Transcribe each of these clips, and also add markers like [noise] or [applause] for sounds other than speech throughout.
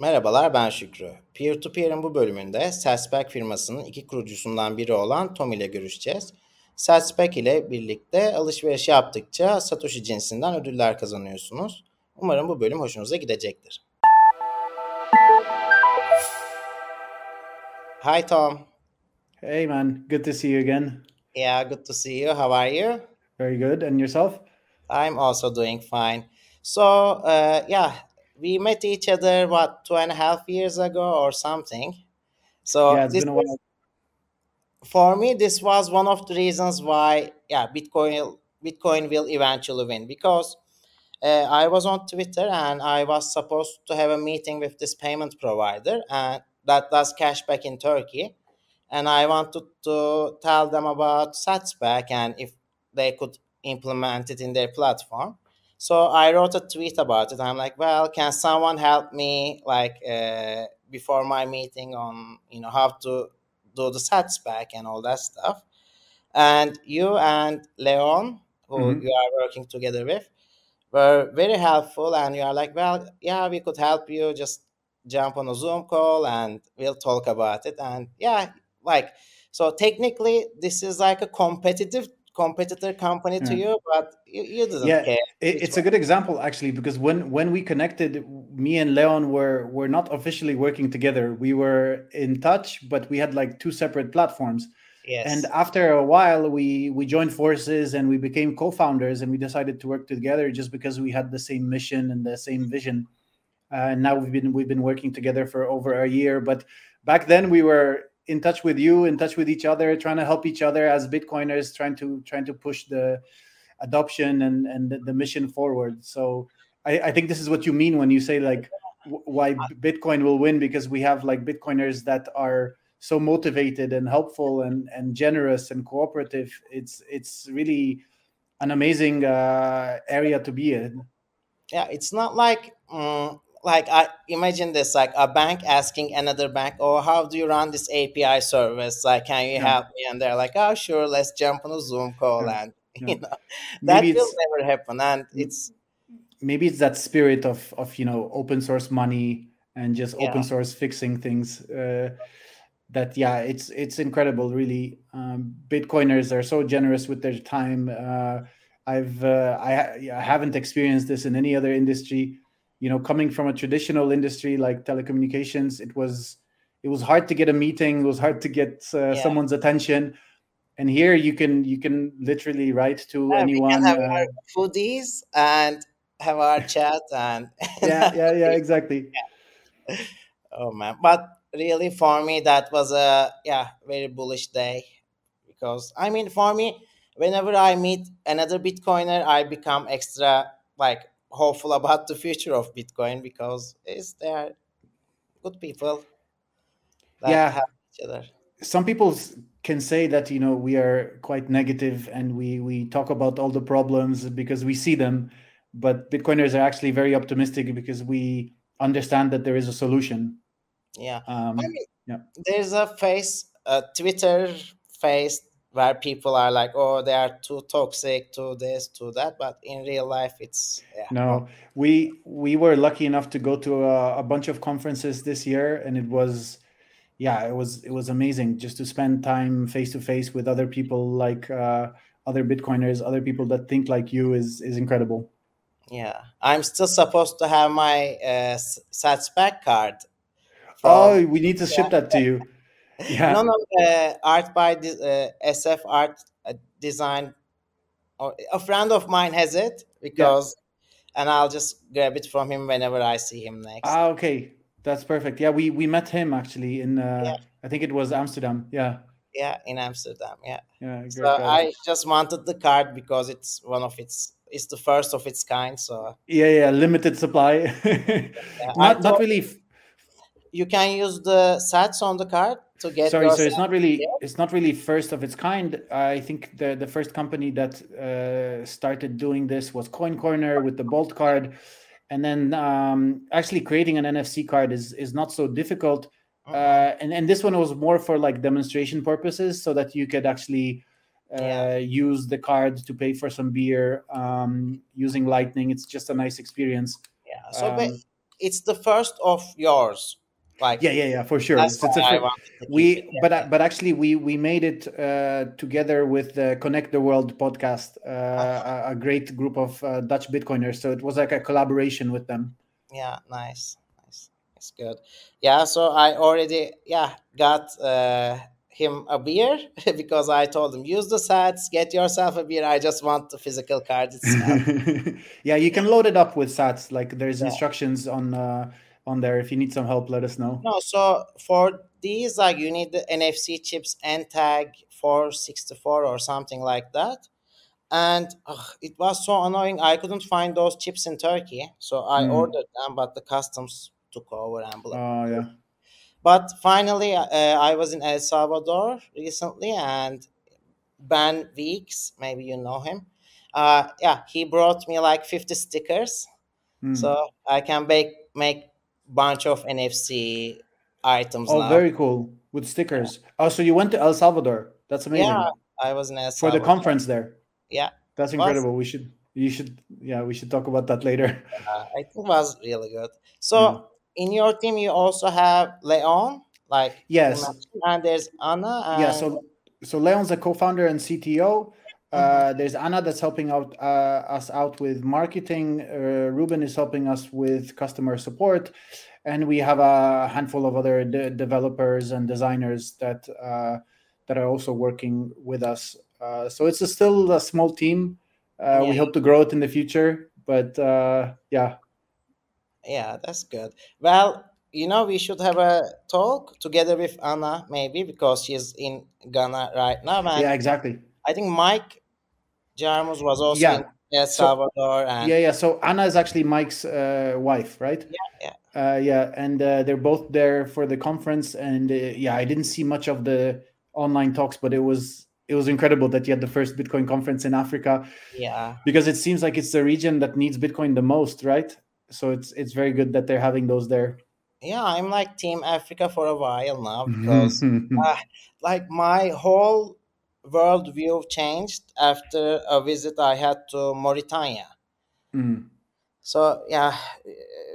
Merhabalar ben Şükrü. Peer-to-Peer'in bu bölümünde Salzback firmasının iki kurucusundan biri olan Tom ile görüşeceğiz. Salzback ile birlikte alışveriş yaptıkça Satoshi cinsinden ödüller kazanıyorsunuz. Umarım bu bölüm hoşunuza gidecektir. Hi Tom. Hey man, good to see you again. Yeah, good to see you. How are you? Very good. And yourself? I'm also doing fine. So, uh, yeah, we met each other what two and a half years ago or something. So yeah, this been a while. was, for me, this was one of the reasons why yeah, Bitcoin Bitcoin will eventually win because uh, I was on Twitter and I was supposed to have a meeting with this payment provider and that does cashback in Turkey, and I wanted to tell them about Satsback and if they could implement it in their platform. So I wrote a tweet about it. I'm like, well, can someone help me like uh, before my meeting on you know how to do the Satsback and all that stuff. And you and Leon, who Mhm. you are working together with, were very helpful. And you are like, well, yeah, we could help you. Just jump on a Zoom call and we'll talk about it. And yeah, like so technically, this is like a competitive competitor company to Yeah. you, but you, you didn't Yeah, care. it, it's a good example actually because when when we connected, me and Leon were were not officially working together. We were in touch, but we had like two separate platforms. Yes. And after a while, we we joined forces and we became co-founders, and we decided to work together just because we had the same mission and the same vision. Uh, and now we've been we've been working together for over a year. But back then, we were in touch with you, in touch with each other, trying to help each other as Bitcoiners, trying to trying to push the adoption and and the, the mission forward. So I, I think this is what you mean when you say like why Bitcoin will win because we have like Bitcoiners that are so motivated and helpful and and generous and cooperative. It's it's really an amazing uh, area to be in. yeah, it's not like um, like I imagine this like a bank asking another bank, "Oh, how do you run this API service? Like, can you Yeah. help me?" And they're like, "Oh, sure, let's jump on a Zoom call." Yeah. And [laughs] Yeah. you know that Maybe will never happen. And it's maybe it's that spirit of of you know open source money and just open source fixing things uh, that yeah it's it's incredible really um, bitcoiners are so generous with their time uh, i've uh, I, I haven't experienced this in any other industry you know coming from a traditional industry like telecommunications it was it was hard to get a meeting it was hard to get uh, yeah. someone's attention and here you can you can literally write to Yeah, we can anyone have uh, our foodies and have our chat and [laughs] yeah yeah yeah [laughs] exactly oh man. But really, for me, that was a yeah very bullish day because I mean, for me, whenever I meet another Bitcoiner, I become extra like hopeful about the future of Bitcoin because it's there. Good people that yeah. help each other. some people can say that you know we are quite negative and we we talk about all the problems because we see them but bitcoiners are actually very optimistic because we understand that there is a solution. Yeah, I um mean, yeah. there's a face, a Twitter face where people are like, oh, they are too toxic, to this, to that, but in real life, it's yeah, no. We we were lucky enough to go to a, a bunch of conferences this year and it was yeah it was it was amazing just to spend time face to face with other people like uh other bitcoiners other people that think like you is is incredible. Yeah, I'm still supposed to have my uh, s- Satsback card from oh we need to ship yeah, that to you yeah no, no, uh, art by uh, SF Art uh, Design. Or a friend of mine has it yeah because, and I'll just grab it from him whenever I see him next. Ah, okay, that's perfect. Yeah, we we met him actually in Yeah, uh, I think it was Amsterdam. Yeah, yeah, in Amsterdam. Yeah. yeah, So guy. I just wanted the card because it's one of its, it's the first of its kind. So Yeah, yeah, limited supply. [laughs] yeah, not not really. You can use the Sats on the card to get Sorry, so it's not really there. it's not really first of its kind. I think the the first company that uh, started doing this was Coin Corner with the Bolt card, and then um, actually creating an NFC card is is not so difficult. Mhm. Uh, and and this one was more for like demonstration purposes, so that you could actually Yeah. uh, use the card to pay for some beer um, using Lightning. It's just a nice experience. Yeah. So Um, it's the first of yours. Like yeah, yeah, yeah, for sure. that's It's, it's a why I fir- wanted to keep we it. but but actually we we made it uh, together with the Connect the World podcast, uh, a, a great group of uh, Dutch Bitcoiners. So it was like a collaboration with them. Yeah, nice, nice. It's good. Yeah, so I already yeah got uh, him a beer [laughs] because I told him use the sats, get yourself a beer. I just want the physical card itself. [laughs] yeah, you can load it up with Sats. Like there's Yeah. instructions on uh, on there. If you need some help, let us know. no, so for these like you need the NFC chips NTAG 464 or something like that. And ugh, it was so annoying. I couldn't find those chips in Turkey, so I Mm. ordered them, but the customs took over and blocked. Oh yeah. But finally, uh, I was in El Salvador recently, and Ben Weeks, maybe you know him. Uh, yeah, he brought me like 50 stickers, Mm. so I can make make bunch of NFC items Oh, now. very cool with stickers. Oh, so you went to El Salvador? That's amazing. yeah, I was in El For the conference there. Yeah, That's was- incredible. We should you should yeah we should talk about that later. [laughs] I think it was really good. So Yeah. in your team, you also have Leon, like Yes. and there's Anna. And, yeah so so leon's a co-founder and cto uh, there's anna that's helping out uh, us out with marketing. Uh, ruben is helping us with customer support. And we have a handful of other de- developers and designers that uh, that are also working with us. Uh, so it's a still a small team. Uh, we hope to grow it in the future but uh, yeah. Yeah, that's good. Well, you know, we should have a talk together with Anna, maybe because she's in Ghana right now. Yeah exactly. I think Mike Jarmus was also Yeah. in El So- Salvador. and yeah yeah so anna is actually mike's uh, wife right yeah. uh, yeah and uh, they're both there for the conference and uh, yeah i didn't see much of the online talks but it was it was incredible that you had the first bitcoin conference in africa yeah, because it seems like it's the region that needs bitcoin the most right so it's it's very good that they're having those there yeah, I'm like Team Africa for a while now because, [laughs] uh, like, my whole worldview changed after a visit I had to Mauritania. Mm, So yeah,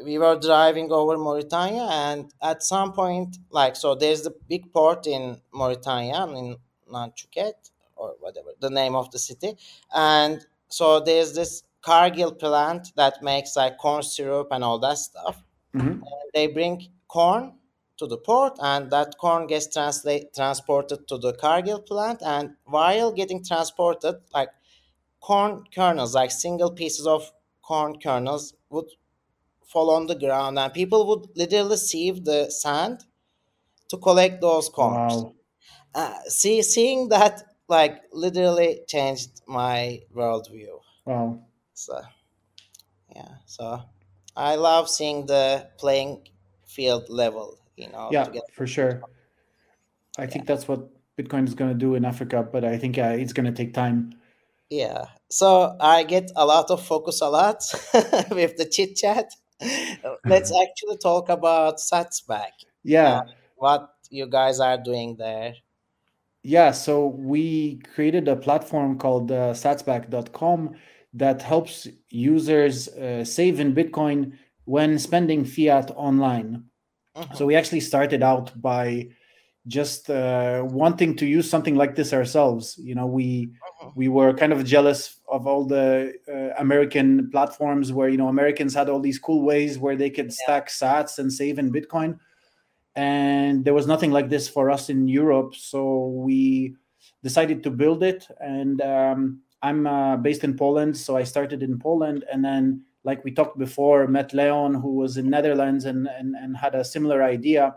we were driving over Mauritania, and at some point, like, so there's the big port in Mauritania, in Nanchuket or whatever the name of the city, and so there's this Cargill plant that makes like corn syrup and all that stuff. mhm. They bring corn to the port, and that corn gets translate transported to the Cargill plant, and while getting transported, like corn kernels, like single pieces of corn kernels, would fall on the ground, and people would literally sieve the sand to collect those corns. wow Uh, see, seeing that like literally changed my worldview. wow So, yeah, so I love seeing the playing field level. You know, yeah for sure i think that's what bitcoin is going to do in africa but i think uh, it's going to take time Yeah. So I get a lot of focus a lot [laughs] with the chit chat. [laughs] Let's actually talk about Satsback. yeah What you guys are doing there. Yeah, so we created a platform called uh, satsback.com that helps users uh, save in Bitcoin when spending fiat online. Mhm. So we actually started out by just uh, wanting to use something like this ourselves. You know, we Mhm. we were kind of jealous of all the uh, American platforms where you know Americans had all these cool ways where they could stack Sats and save in Bitcoin, and there was nothing like this for us in Europe. So we decided to build it, and um, I'm uh, based in Poland, so I started in Poland, and then like we talked before, met Leon who was in Netherlands and and, and had a similar idea.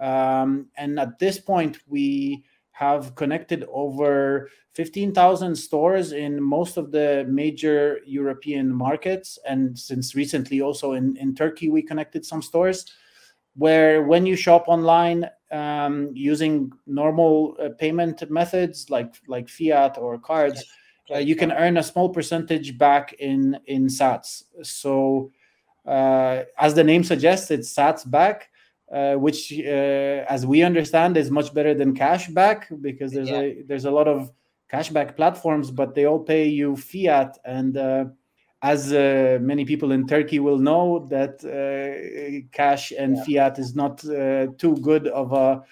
Um, and at this point, we have connected over 15,000 stores in most of the major European markets. And since recently, also in, in Turkey, we connected some stores where when you shop online um, using normal uh, payment methods like, like fiat or cards, uh, you can earn a small percentage back in, in sats. So, uh, as the name suggests, it's sats back uh, which, uh, as we understand, is much better than cash back because there's Yeah. a there's a lot of cashback platforms, but they all pay you fiat, and uh, as uh, many people in Turkey will know, that uh, cash and yeah. fiat is not uh, too good of a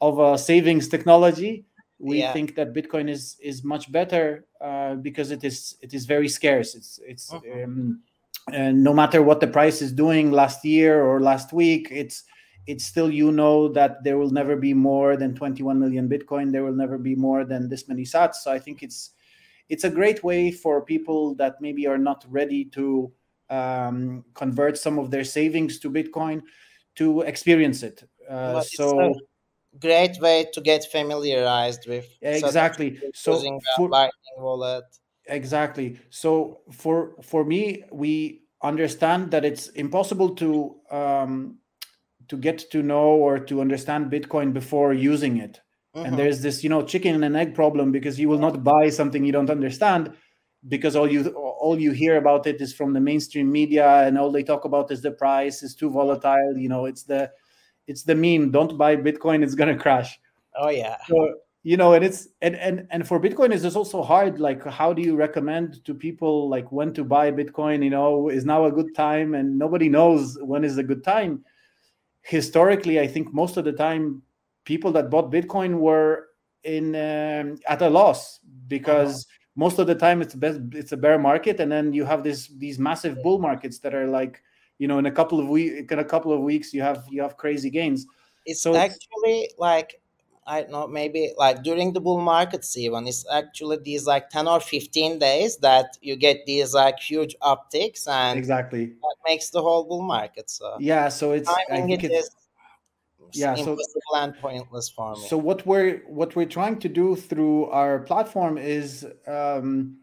of a savings technology. We yeah. think that Bitcoin is is much better uh, because it is it is very scarce. It's it's uh-huh. um, and no matter what the price is doing last year or last week, it's it's still you know that there will never be more than 21 million Bitcoin. There will never be more than this many Sats. So I think it's it's a great way for people that maybe are not ready to um, convert some of their savings to Bitcoin to experience it. Uh, so great way to get familiarized with exactly. so using for, lightning wallet. Exactly. So for for me we understand that it's impossible to um to get to know or to understand bitcoin before using it. Mm-hmm. and there's this you know chicken and egg problem because you will not buy something you don't understand because all you all you hear about it is from the mainstream media and all they talk about is the price is too volatile you know it's the it's the meme don't buy bitcoin it's gonna crash. Oh yeah. So, you know and it's and and and for bitcoin is also hard like how do you recommend to people like when to buy bitcoin you know is now a good time and nobody knows when is a good time. Historically i think most of the time people that bought bitcoin were in um, at a loss because uh-huh. most of the time it's best it's a bear market and then you have this these massive bull markets that are like you know in a couple of weeks in a couple of weeks you have you have crazy gains. It's so actually it's, like i don't know maybe like during the bull markets even it's actually these like 10 or 15 days that you get these like huge upticks and exactly. that makes the whole bull market so. Yeah so it's i, I think it it's yeah so and pointless for me. so what we're what we're trying to do through our platform is um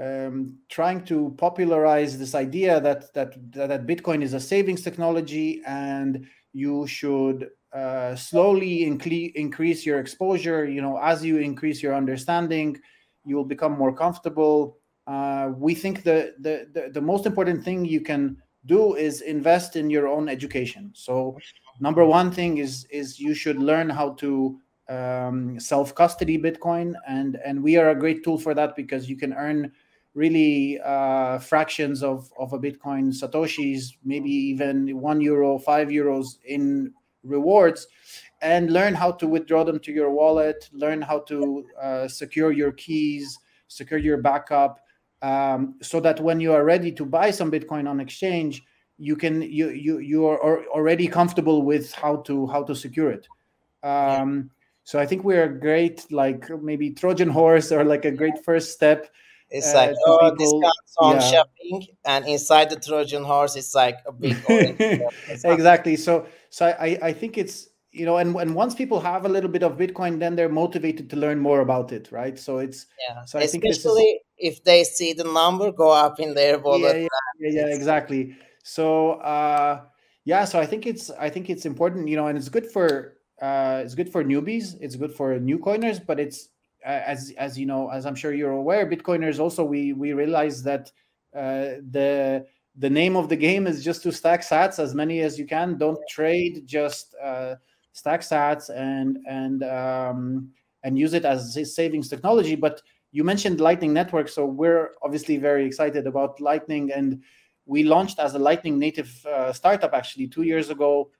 um, trying to popularize this idea that, that that Bitcoin is a savings technology and you should uh, slowly increase your exposure. You know, as you increase your understanding, you will become more comfortable. Uh, we think the, the, the the most important thing you can do is invest in your own education. So, number one thing is is you should learn how to um, self custody Bitcoin, and and we are a great tool for that because you can earn really uh, fractions of, of a Bitcoin Satoshis, maybe even one euro, five euros in rewards, and learn how to withdraw them to your wallet, learn how to uh, secure your keys, secure your backup, um, so that when you are ready to buy some Bitcoin on exchange, you can you you you are already comfortable with how to how to secure it. Um, so I think we're a great like maybe Trojan horse or like a great first step it's uh, like oh, people, discounts on yeah. shopping, and inside the Trojan horse, it's like a big. [laughs] exactly. So, so I, I think it's you know, and, and once people have a little bit of Bitcoin, then they're motivated to learn more about it, right? So it's yeah. So I especially if they see the number go up in their wallet. Yeah, yeah, yeah, yeah exactly. So uh, yeah, so I think it's I think it's important, you know, and it's good for uh, it's good for newbies, it's good for new coiners, but it's as as you know, as I'm sure you're aware, Bitcoiners also we we realize that uh, the the name of the game is just to stack Sats as many as you can. Don't trade, just uh, stack Sats and and um, and use it as savings technology. But you mentioned Lightning Network, so we're obviously very excited about Lightning, and we launched as a Lightning native uh, startup actually two years ago.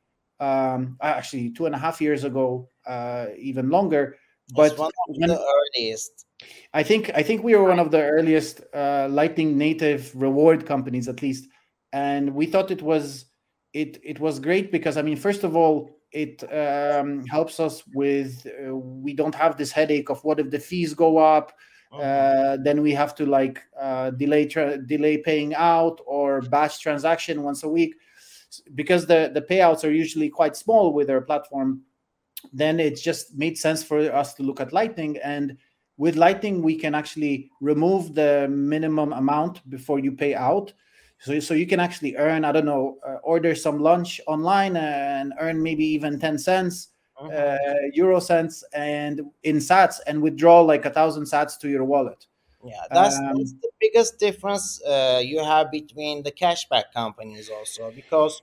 Um, actually, two and a half years ago, uh, even longer but one of when, the earliest. I think I think we were one of the earliest uh, Lightning native reward companies, at least, and we thought it was it it was great because I mean, first of all, it um, helps us with uh, we don't have this headache of what if the fees go up. Uh-huh. Uh, then we have to like uh, delay tra- delay paying out or batch transaction once a week because the the payouts are usually quite small with our platform then it just made sense for us to look at Lightning. And with Lightning, we can actually remove the minimum amount before you pay out. So, so you can actually earn, I don't know, uh, order some lunch online and earn maybe even 10 cents, uh-huh. uh, euro cents, and in sats and withdraw like a thousand sats to your wallet. Yeah, that's, um, that's the biggest difference uh, you have between the cashback companies also because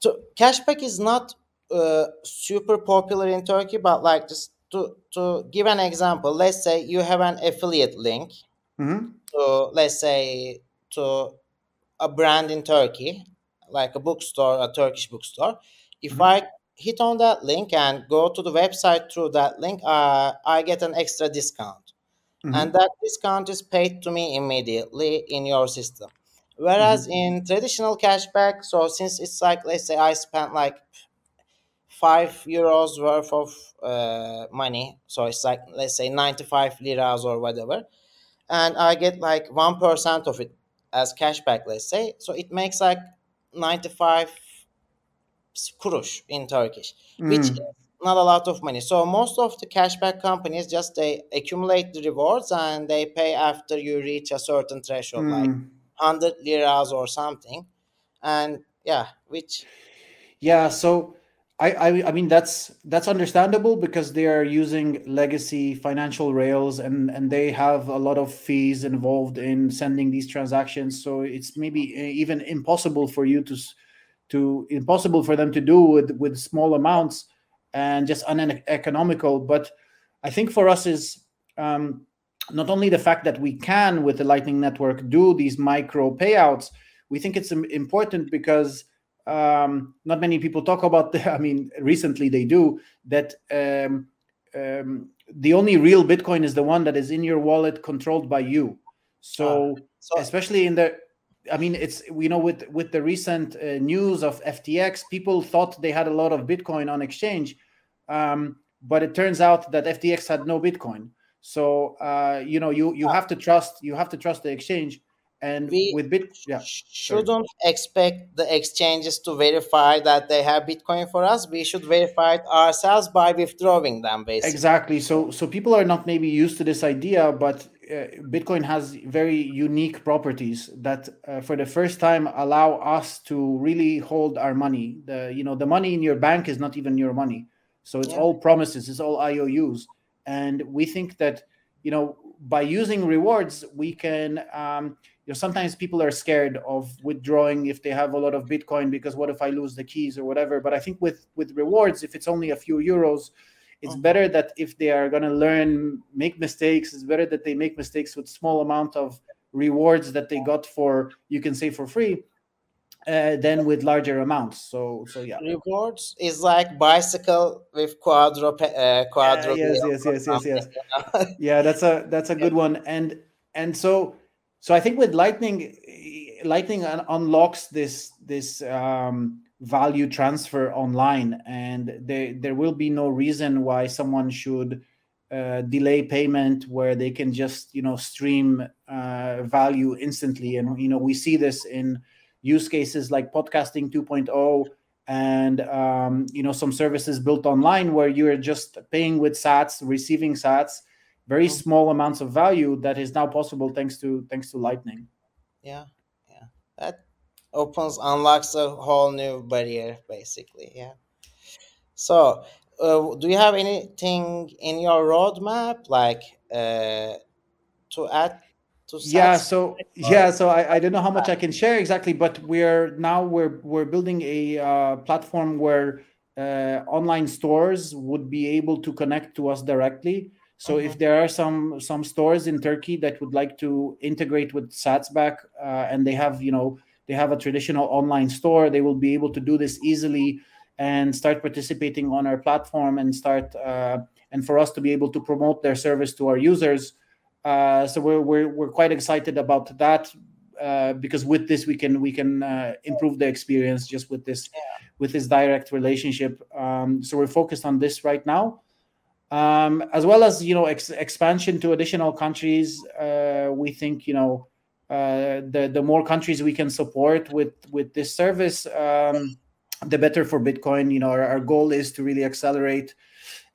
so cashback is not uh, super popular in Turkey, but like just to to give an example, let's say you have an affiliate link hmm to let's say to a brand in Turkey, like a bookstore, a Turkish bookstore. If Mhm. I hit on that link and go to the website through that link, uh, I get an extra discount, Mhm. and that discount is paid to me immediately in your system. Whereas in traditional cashback, so since it's like let's say I spent like five euros worth of uh, money, so it's like let's say ninety five liras or whatever, and I get like one percent of it as cashback, let's say. So it makes like ninety five kurush in Turkish, which is Mm. not a lot of money. So most of the cashback companies just they accumulate the rewards and they pay after you reach a certain threshold, like Mm. hundred liras or something, and yeah, which Yeah, so I, I I mean that's that's understandable because they are using legacy financial rails and and they have a lot of fees involved in sending these transactions. So it's maybe e- even impossible for you to to impossible for them to do with with small amounts and just uneconomical. But I think for us is um, not only the fact that we can with the Lightning Network do these micro payouts. We think it's important because um, not many people talk about the, [laughs] i mean recently they do that um, um, the only real bitcoin is the one that is in your wallet controlled by you. So so especially in the i mean it's we know with with the recent uh, news of ftx people thought they had a lot of bitcoin on exchange um, but it turns out that ftx had no bitcoin. So uh, you know you you have to trust you have to trust the exchange and we with bit yeah sh- shouldn't expect the exchanges to verify that they have Bitcoin for us. We should verify it ourselves by withdrawing them, basically. Exactly. So so people are not maybe used to this idea, but uh, Bitcoin has very unique properties that, uh, for the first time, allow us to really hold our money. The you know the money in your bank is not even your money, so it's Yeah. all promises, it's all IOUs, and we think that you know by using rewards we can. Um, you know, sometimes people are scared of withdrawing if they have a lot of Bitcoin because what if I lose the keys or whatever. But I think with with rewards, if it's only a few euros, it's Mhm. better that if they are going to learn make mistakes it's better that they make mistakes with small amount of rewards that they got for you can say for free uh, than with larger amounts so so yeah Rewards is like bicycle with quadro uh, quadro yes wheels yes yes yes yes. You know? yeah that's a that's a [laughs] good one and and so so i think with lightning lightning un- unlocks this this um value transfer online and there there will be no reason why someone should uh, delay payment where they can just you know stream uh, value instantly. And you know we see this in use cases like podcasting 2.0 and um, you know some services built online where you're just paying with sats receiving sats very small amounts of value that is now possible thanks to thanks to lightning yeah, yeah. That opens unlocks a whole new barrier, basically. Yeah. So, uh, do you have anything in your roadmap, like uh, to add to yeah so Or yeah so I, I don't know how much i can share exactly but we're now we're we're building a uh, platform where uh, online stores would be able to connect to us directly so if Mhm. there are some some stores in turkey that would like to integrate with satsback uh, and they have you know they have a traditional online store they will be able to do this easily and start participating on our platform and start uh, and for us to be able to promote their service to our users uh, so we're, we're we're quite excited about that uh, because with this we can we can uh, improve the experience just with this with this direct relationship. Um, so we're focused on this right now, um, as well as you know ex- expansion to additional countries. Uh, we think you know uh, the the more countries we can support with with this service, um, the better for Bitcoin. You know our, our goal is to really accelerate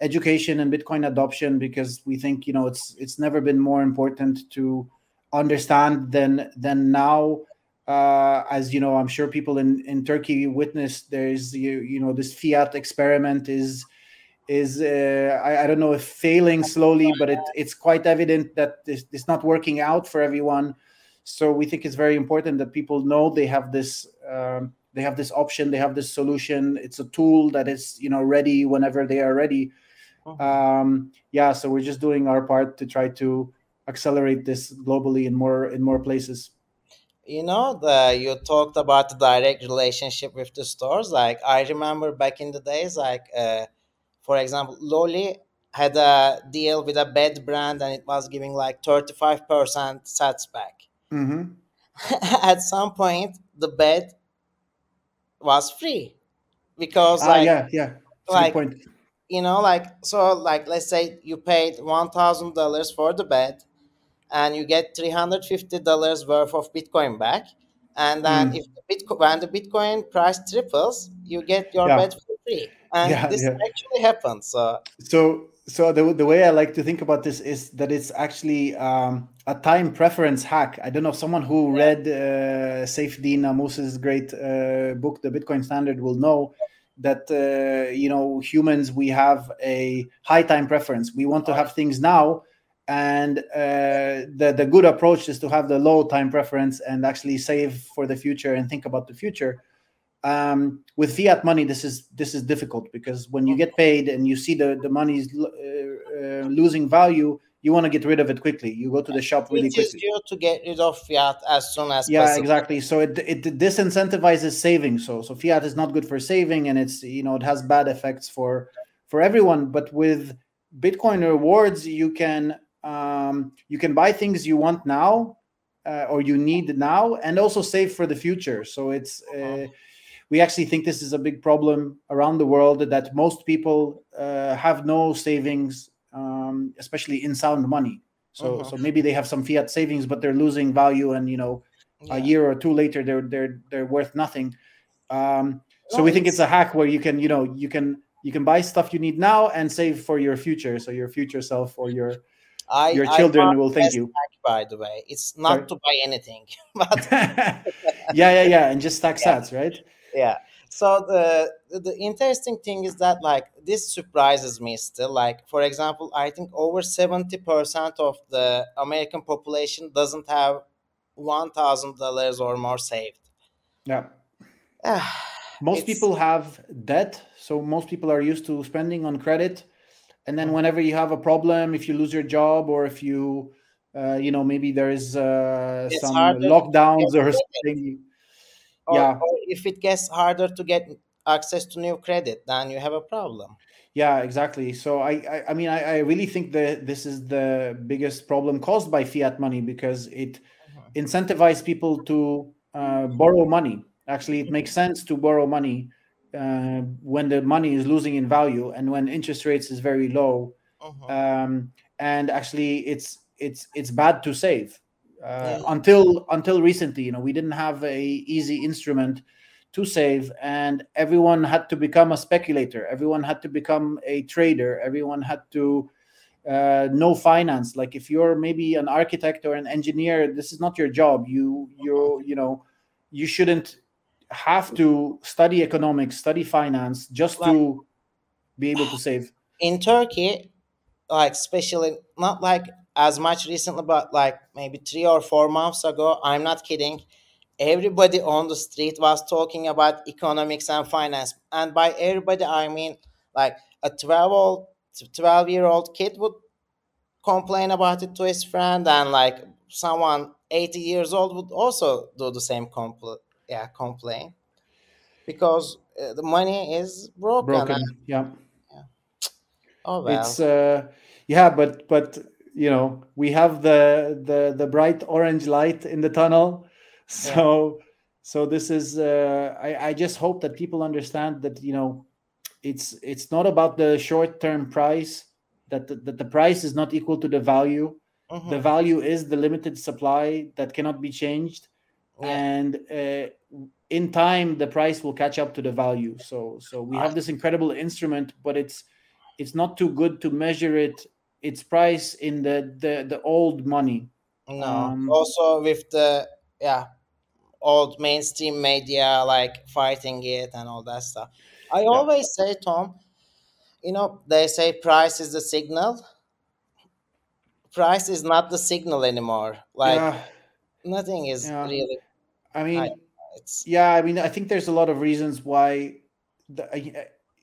education and bitcoin adoption because we think you know it's it's never been more important to understand than than now uh, as you know i'm sure people in in turkey witnessed there's you, you know this fiat experiment is is uh, I, I don't know if failing slowly but it, it's quite evident that this, it's not working out for everyone. So we think it's very important that people know they have this um, they have this option they have this solution. It's a tool that is you know ready whenever they are ready. Mhm. um, yeah so we're just doing our part to try to accelerate this globally in more in more places. You know the you talked about the direct relationship with the stores. Like i remember back in the days like uh, for example Lolli had a deal with a bed brand and it was giving like 35% sats back mm-hmm. [laughs] at some point the bed was free because ah, like yeah yeah like point you know like so like let's say you paid $1000 for the bed and you get $350 worth of bitcoin back and then Mm. if the bitcoin when the bitcoin price triples you get your Yeah. bed for free and Yeah, this yeah. actually happens so so so the, the way i like to think about this is that it's actually um, a time preference hack. I don't know someone who read uh, Saifedean Ammous's great uh, book the bitcoin standard will know that uh, you know humans we have a high time preference. We want to have things now and uh, the the good approach is to have the low time preference and actually save for the future and think about the future um, with fiat money this is this is difficult because when you get paid and you see the the money's uh, uh, losing value you want to get rid of it quickly. You go to the shop really it is quickly. to get rid of fiat as soon as yeah possible. exactly. So it it disincentivizes saving. So so fiat is not good for saving and it's you know it has bad effects for for everyone. But with bitcoin rewards you can um you can buy things you want now uh, or you need now and also save for the future. So it's uh, we actually think this is a big problem around the world that most people uh, have no savings um, especially in sound money so Mhm. so maybe they have some fiat savings but they're losing value and you know Yeah. a year or two later they're they're they're worth nothing um so No, we think it's it's- a hack where you can you know you can you can buy stuff you need now and save for your future so your future self or your I, your children will thank you hack, by the way it's not Sorry? to buy anything [laughs] but [laughs] yeah yeah yeah and just stack Yeah. sats right yeah. So the the interesting thing is that like this surprises me still like for example i think over 70% of the american population doesn't have $1000 or more saved. Yeah. Ah, [sighs] most It's- people have debt so most people are used to spending on credit. And then whenever you have a problem if you lose your job or if you uh, you know maybe there is uh, some harder lockdowns or something or, Yeah. or if it gets harder to get access to new credit then you have a problem. Yeah exactly. So i i, I mean I, I really think that this is the biggest problem caused by fiat money because it incentivizes people to uh, borrow money. Actually it makes sense to borrow money uh, when the money is losing in value and when interest rates is very low. Mhm. um, and actually it's it's it's bad to save uh, until until recently you know we didn't have a easy instrument to save and everyone had to become a speculator. Everyone had to become a trader. Everyone had to uh, know finance. Like if you're maybe an architect or an engineer this is not your job. You you you know you shouldn't have to study economics study finance just to be able to save. in Turkey, like especially not like as much recently, but like maybe three or four months ago, I'm not kidding. Everybody on the street was talking about economics and finance, and by everybody I mean like a 12 old 12 year old kid would complain about it to his friend, and like someone 80 years old would also do the same compl- yeah complain because uh, the money is broken. broken and- yeah oh well. it's uh yeah but but you know we have the the the bright orange light in the tunnel. So so this is uh i i just hope that people understand that you know it's it's not about the short term price that the, that the price is not equal to the value. The value is the limited supply that cannot be changed. Yeah. and uh, in time the price will catch up to the value. So so we have this incredible instrument but it's it's not too good to measure it its price in the the, the old money No. Um, also with the yeah old mainstream media like fighting it and all that stuff. I always say, Tom, you know, they say price is the signal. Price is not the signal anymore. Like yeah nothing is Yeah. really i mean I- it's yeah i mean i think there's a lot of reasons why the,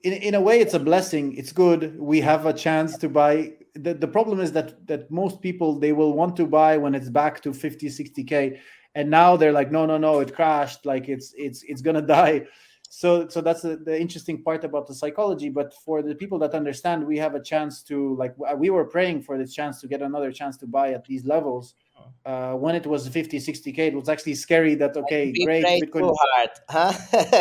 in, in a way it's a blessing it's good we have a chance to buy the, the problem is that that most people they will want to buy when it's back to 50 60k and now they're like no no no it crashed. Like it's it's it's gonna [laughs] die. So so that's the, the interesting part about the psychology. But for the people that understand we have a chance to like we were praying for this chance to get another chance to buy at these levels. Uh, when it was 50 60k it was actually scary that okay great bitcoin too hard huh?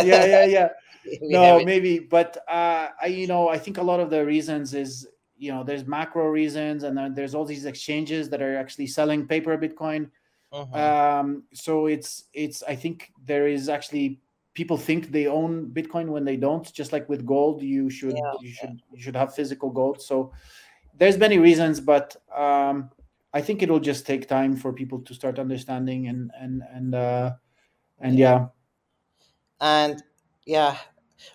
Yeah yeah yeah. [laughs] No maybe. But uh, I, you know i think a lot of the reasons is you know there's macro reasons and then there's all these exchanges that are actually selling paper bitcoin. Uh-huh. um, so it's it's i think there is actually people think they own bitcoin when they don't. Just like with gold you should yeah, you should you should have physical gold. So there's many reasons but um, i think it'll just take time for people to start understanding and and and uh and yeah. and yeah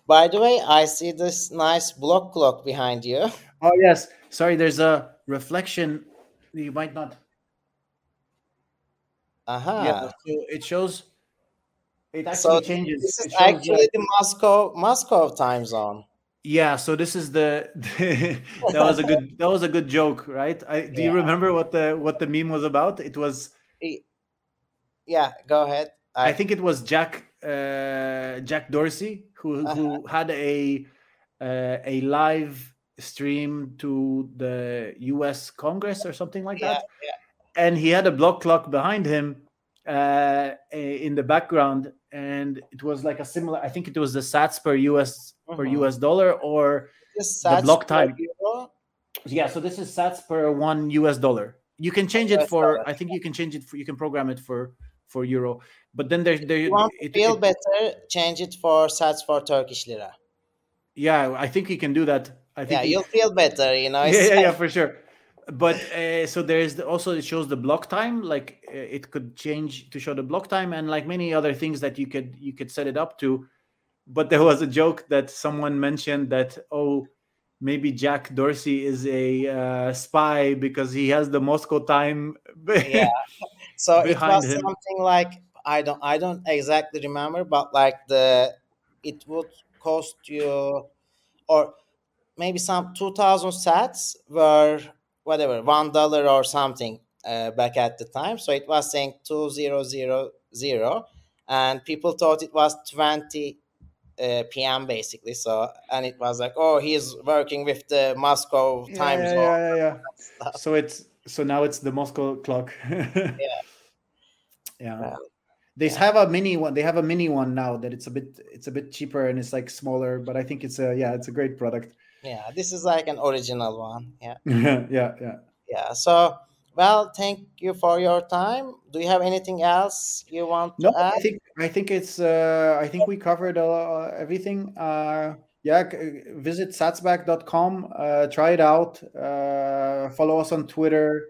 by the way i see this nice block clock behind you Oh yes. Sorry, there's a reflection. You might not. Aha. Uh-huh. Yeah. So it shows. It actually so changes. This is actually the Moscow Moscow time zone. Yeah. So this is the. [laughs] that was a good. That was a good joke, right? I, do yeah. you remember what the what the meme was about? It was. Yeah. Go ahead. I, I think it was Jack uh, Jack Dorsey who uh-huh. who had a uh, a live stream to the US Congress or something like yeah, that. Yeah. And he had a block clock behind him uh, in the background. And it was like a similar, I think it was the sats per US uh-huh. per US dollar or the block time. Yeah, so this is sats per one US dollar. You can change it for, I think you can change it for, you can program it for for euro. But then there's there. You want it, feel it, better? Change it for sats for Turkish lira. Yeah, I think you can do that. I think yeah, you'll feel better, you know. Yeah, yeah, yeah, for sure. But uh, so there's the, also it shows the block time, like uh, it could change to show the block time, and like many other things that you could you could set it up to. But there was a joke that someone mentioned that oh maybe Jack Dorsey is a uh, spy because he has the Moscow time. [laughs] yeah. So it was him. something like I don't I don't exactly remember, but like the it would cost you or maybe some 2000 sats were whatever one dollar or something uh, back at the time so it was saying 2000 and people thought it was 20 uh, p.m. basically. So and it was like, oh, he's working with the Moscow time yeah, zone. Yeah, yeah, yeah. [laughs] so it's so now it's the Moscow clock. [laughs] yeah. Yeah. They yeah. have a mini one. They have a mini one now that it's a bit it's a bit cheaper and it's like smaller, but I think it's a yeah, it's a great product. Yeah, this is like an original one. Yeah. [laughs] yeah, yeah. Yeah. So well, thank you for your time. Do you have anything else you want no, add? I think I think it's uh, I think we covered uh, everything. Uh, yeah, visit satsback.com, uh, try it out, uh, follow us on Twitter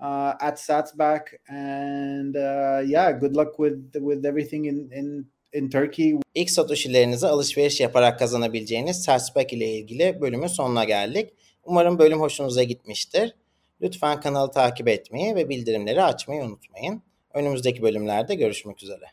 uh, at satsback, and uh, yeah, good luck with with everything in in in Turkey. İlk satoshilerinizi alışveriş yaparak kazanabileceğiniz Satsback ile ilgili bölümün sonuna geldik. Umarım bölüm hoşunuza gitmiştir. Lütfen kanalı takip etmeyi ve bildirimleri açmayı unutmayın. Önümüzdeki bölümlerde görüşmek üzere.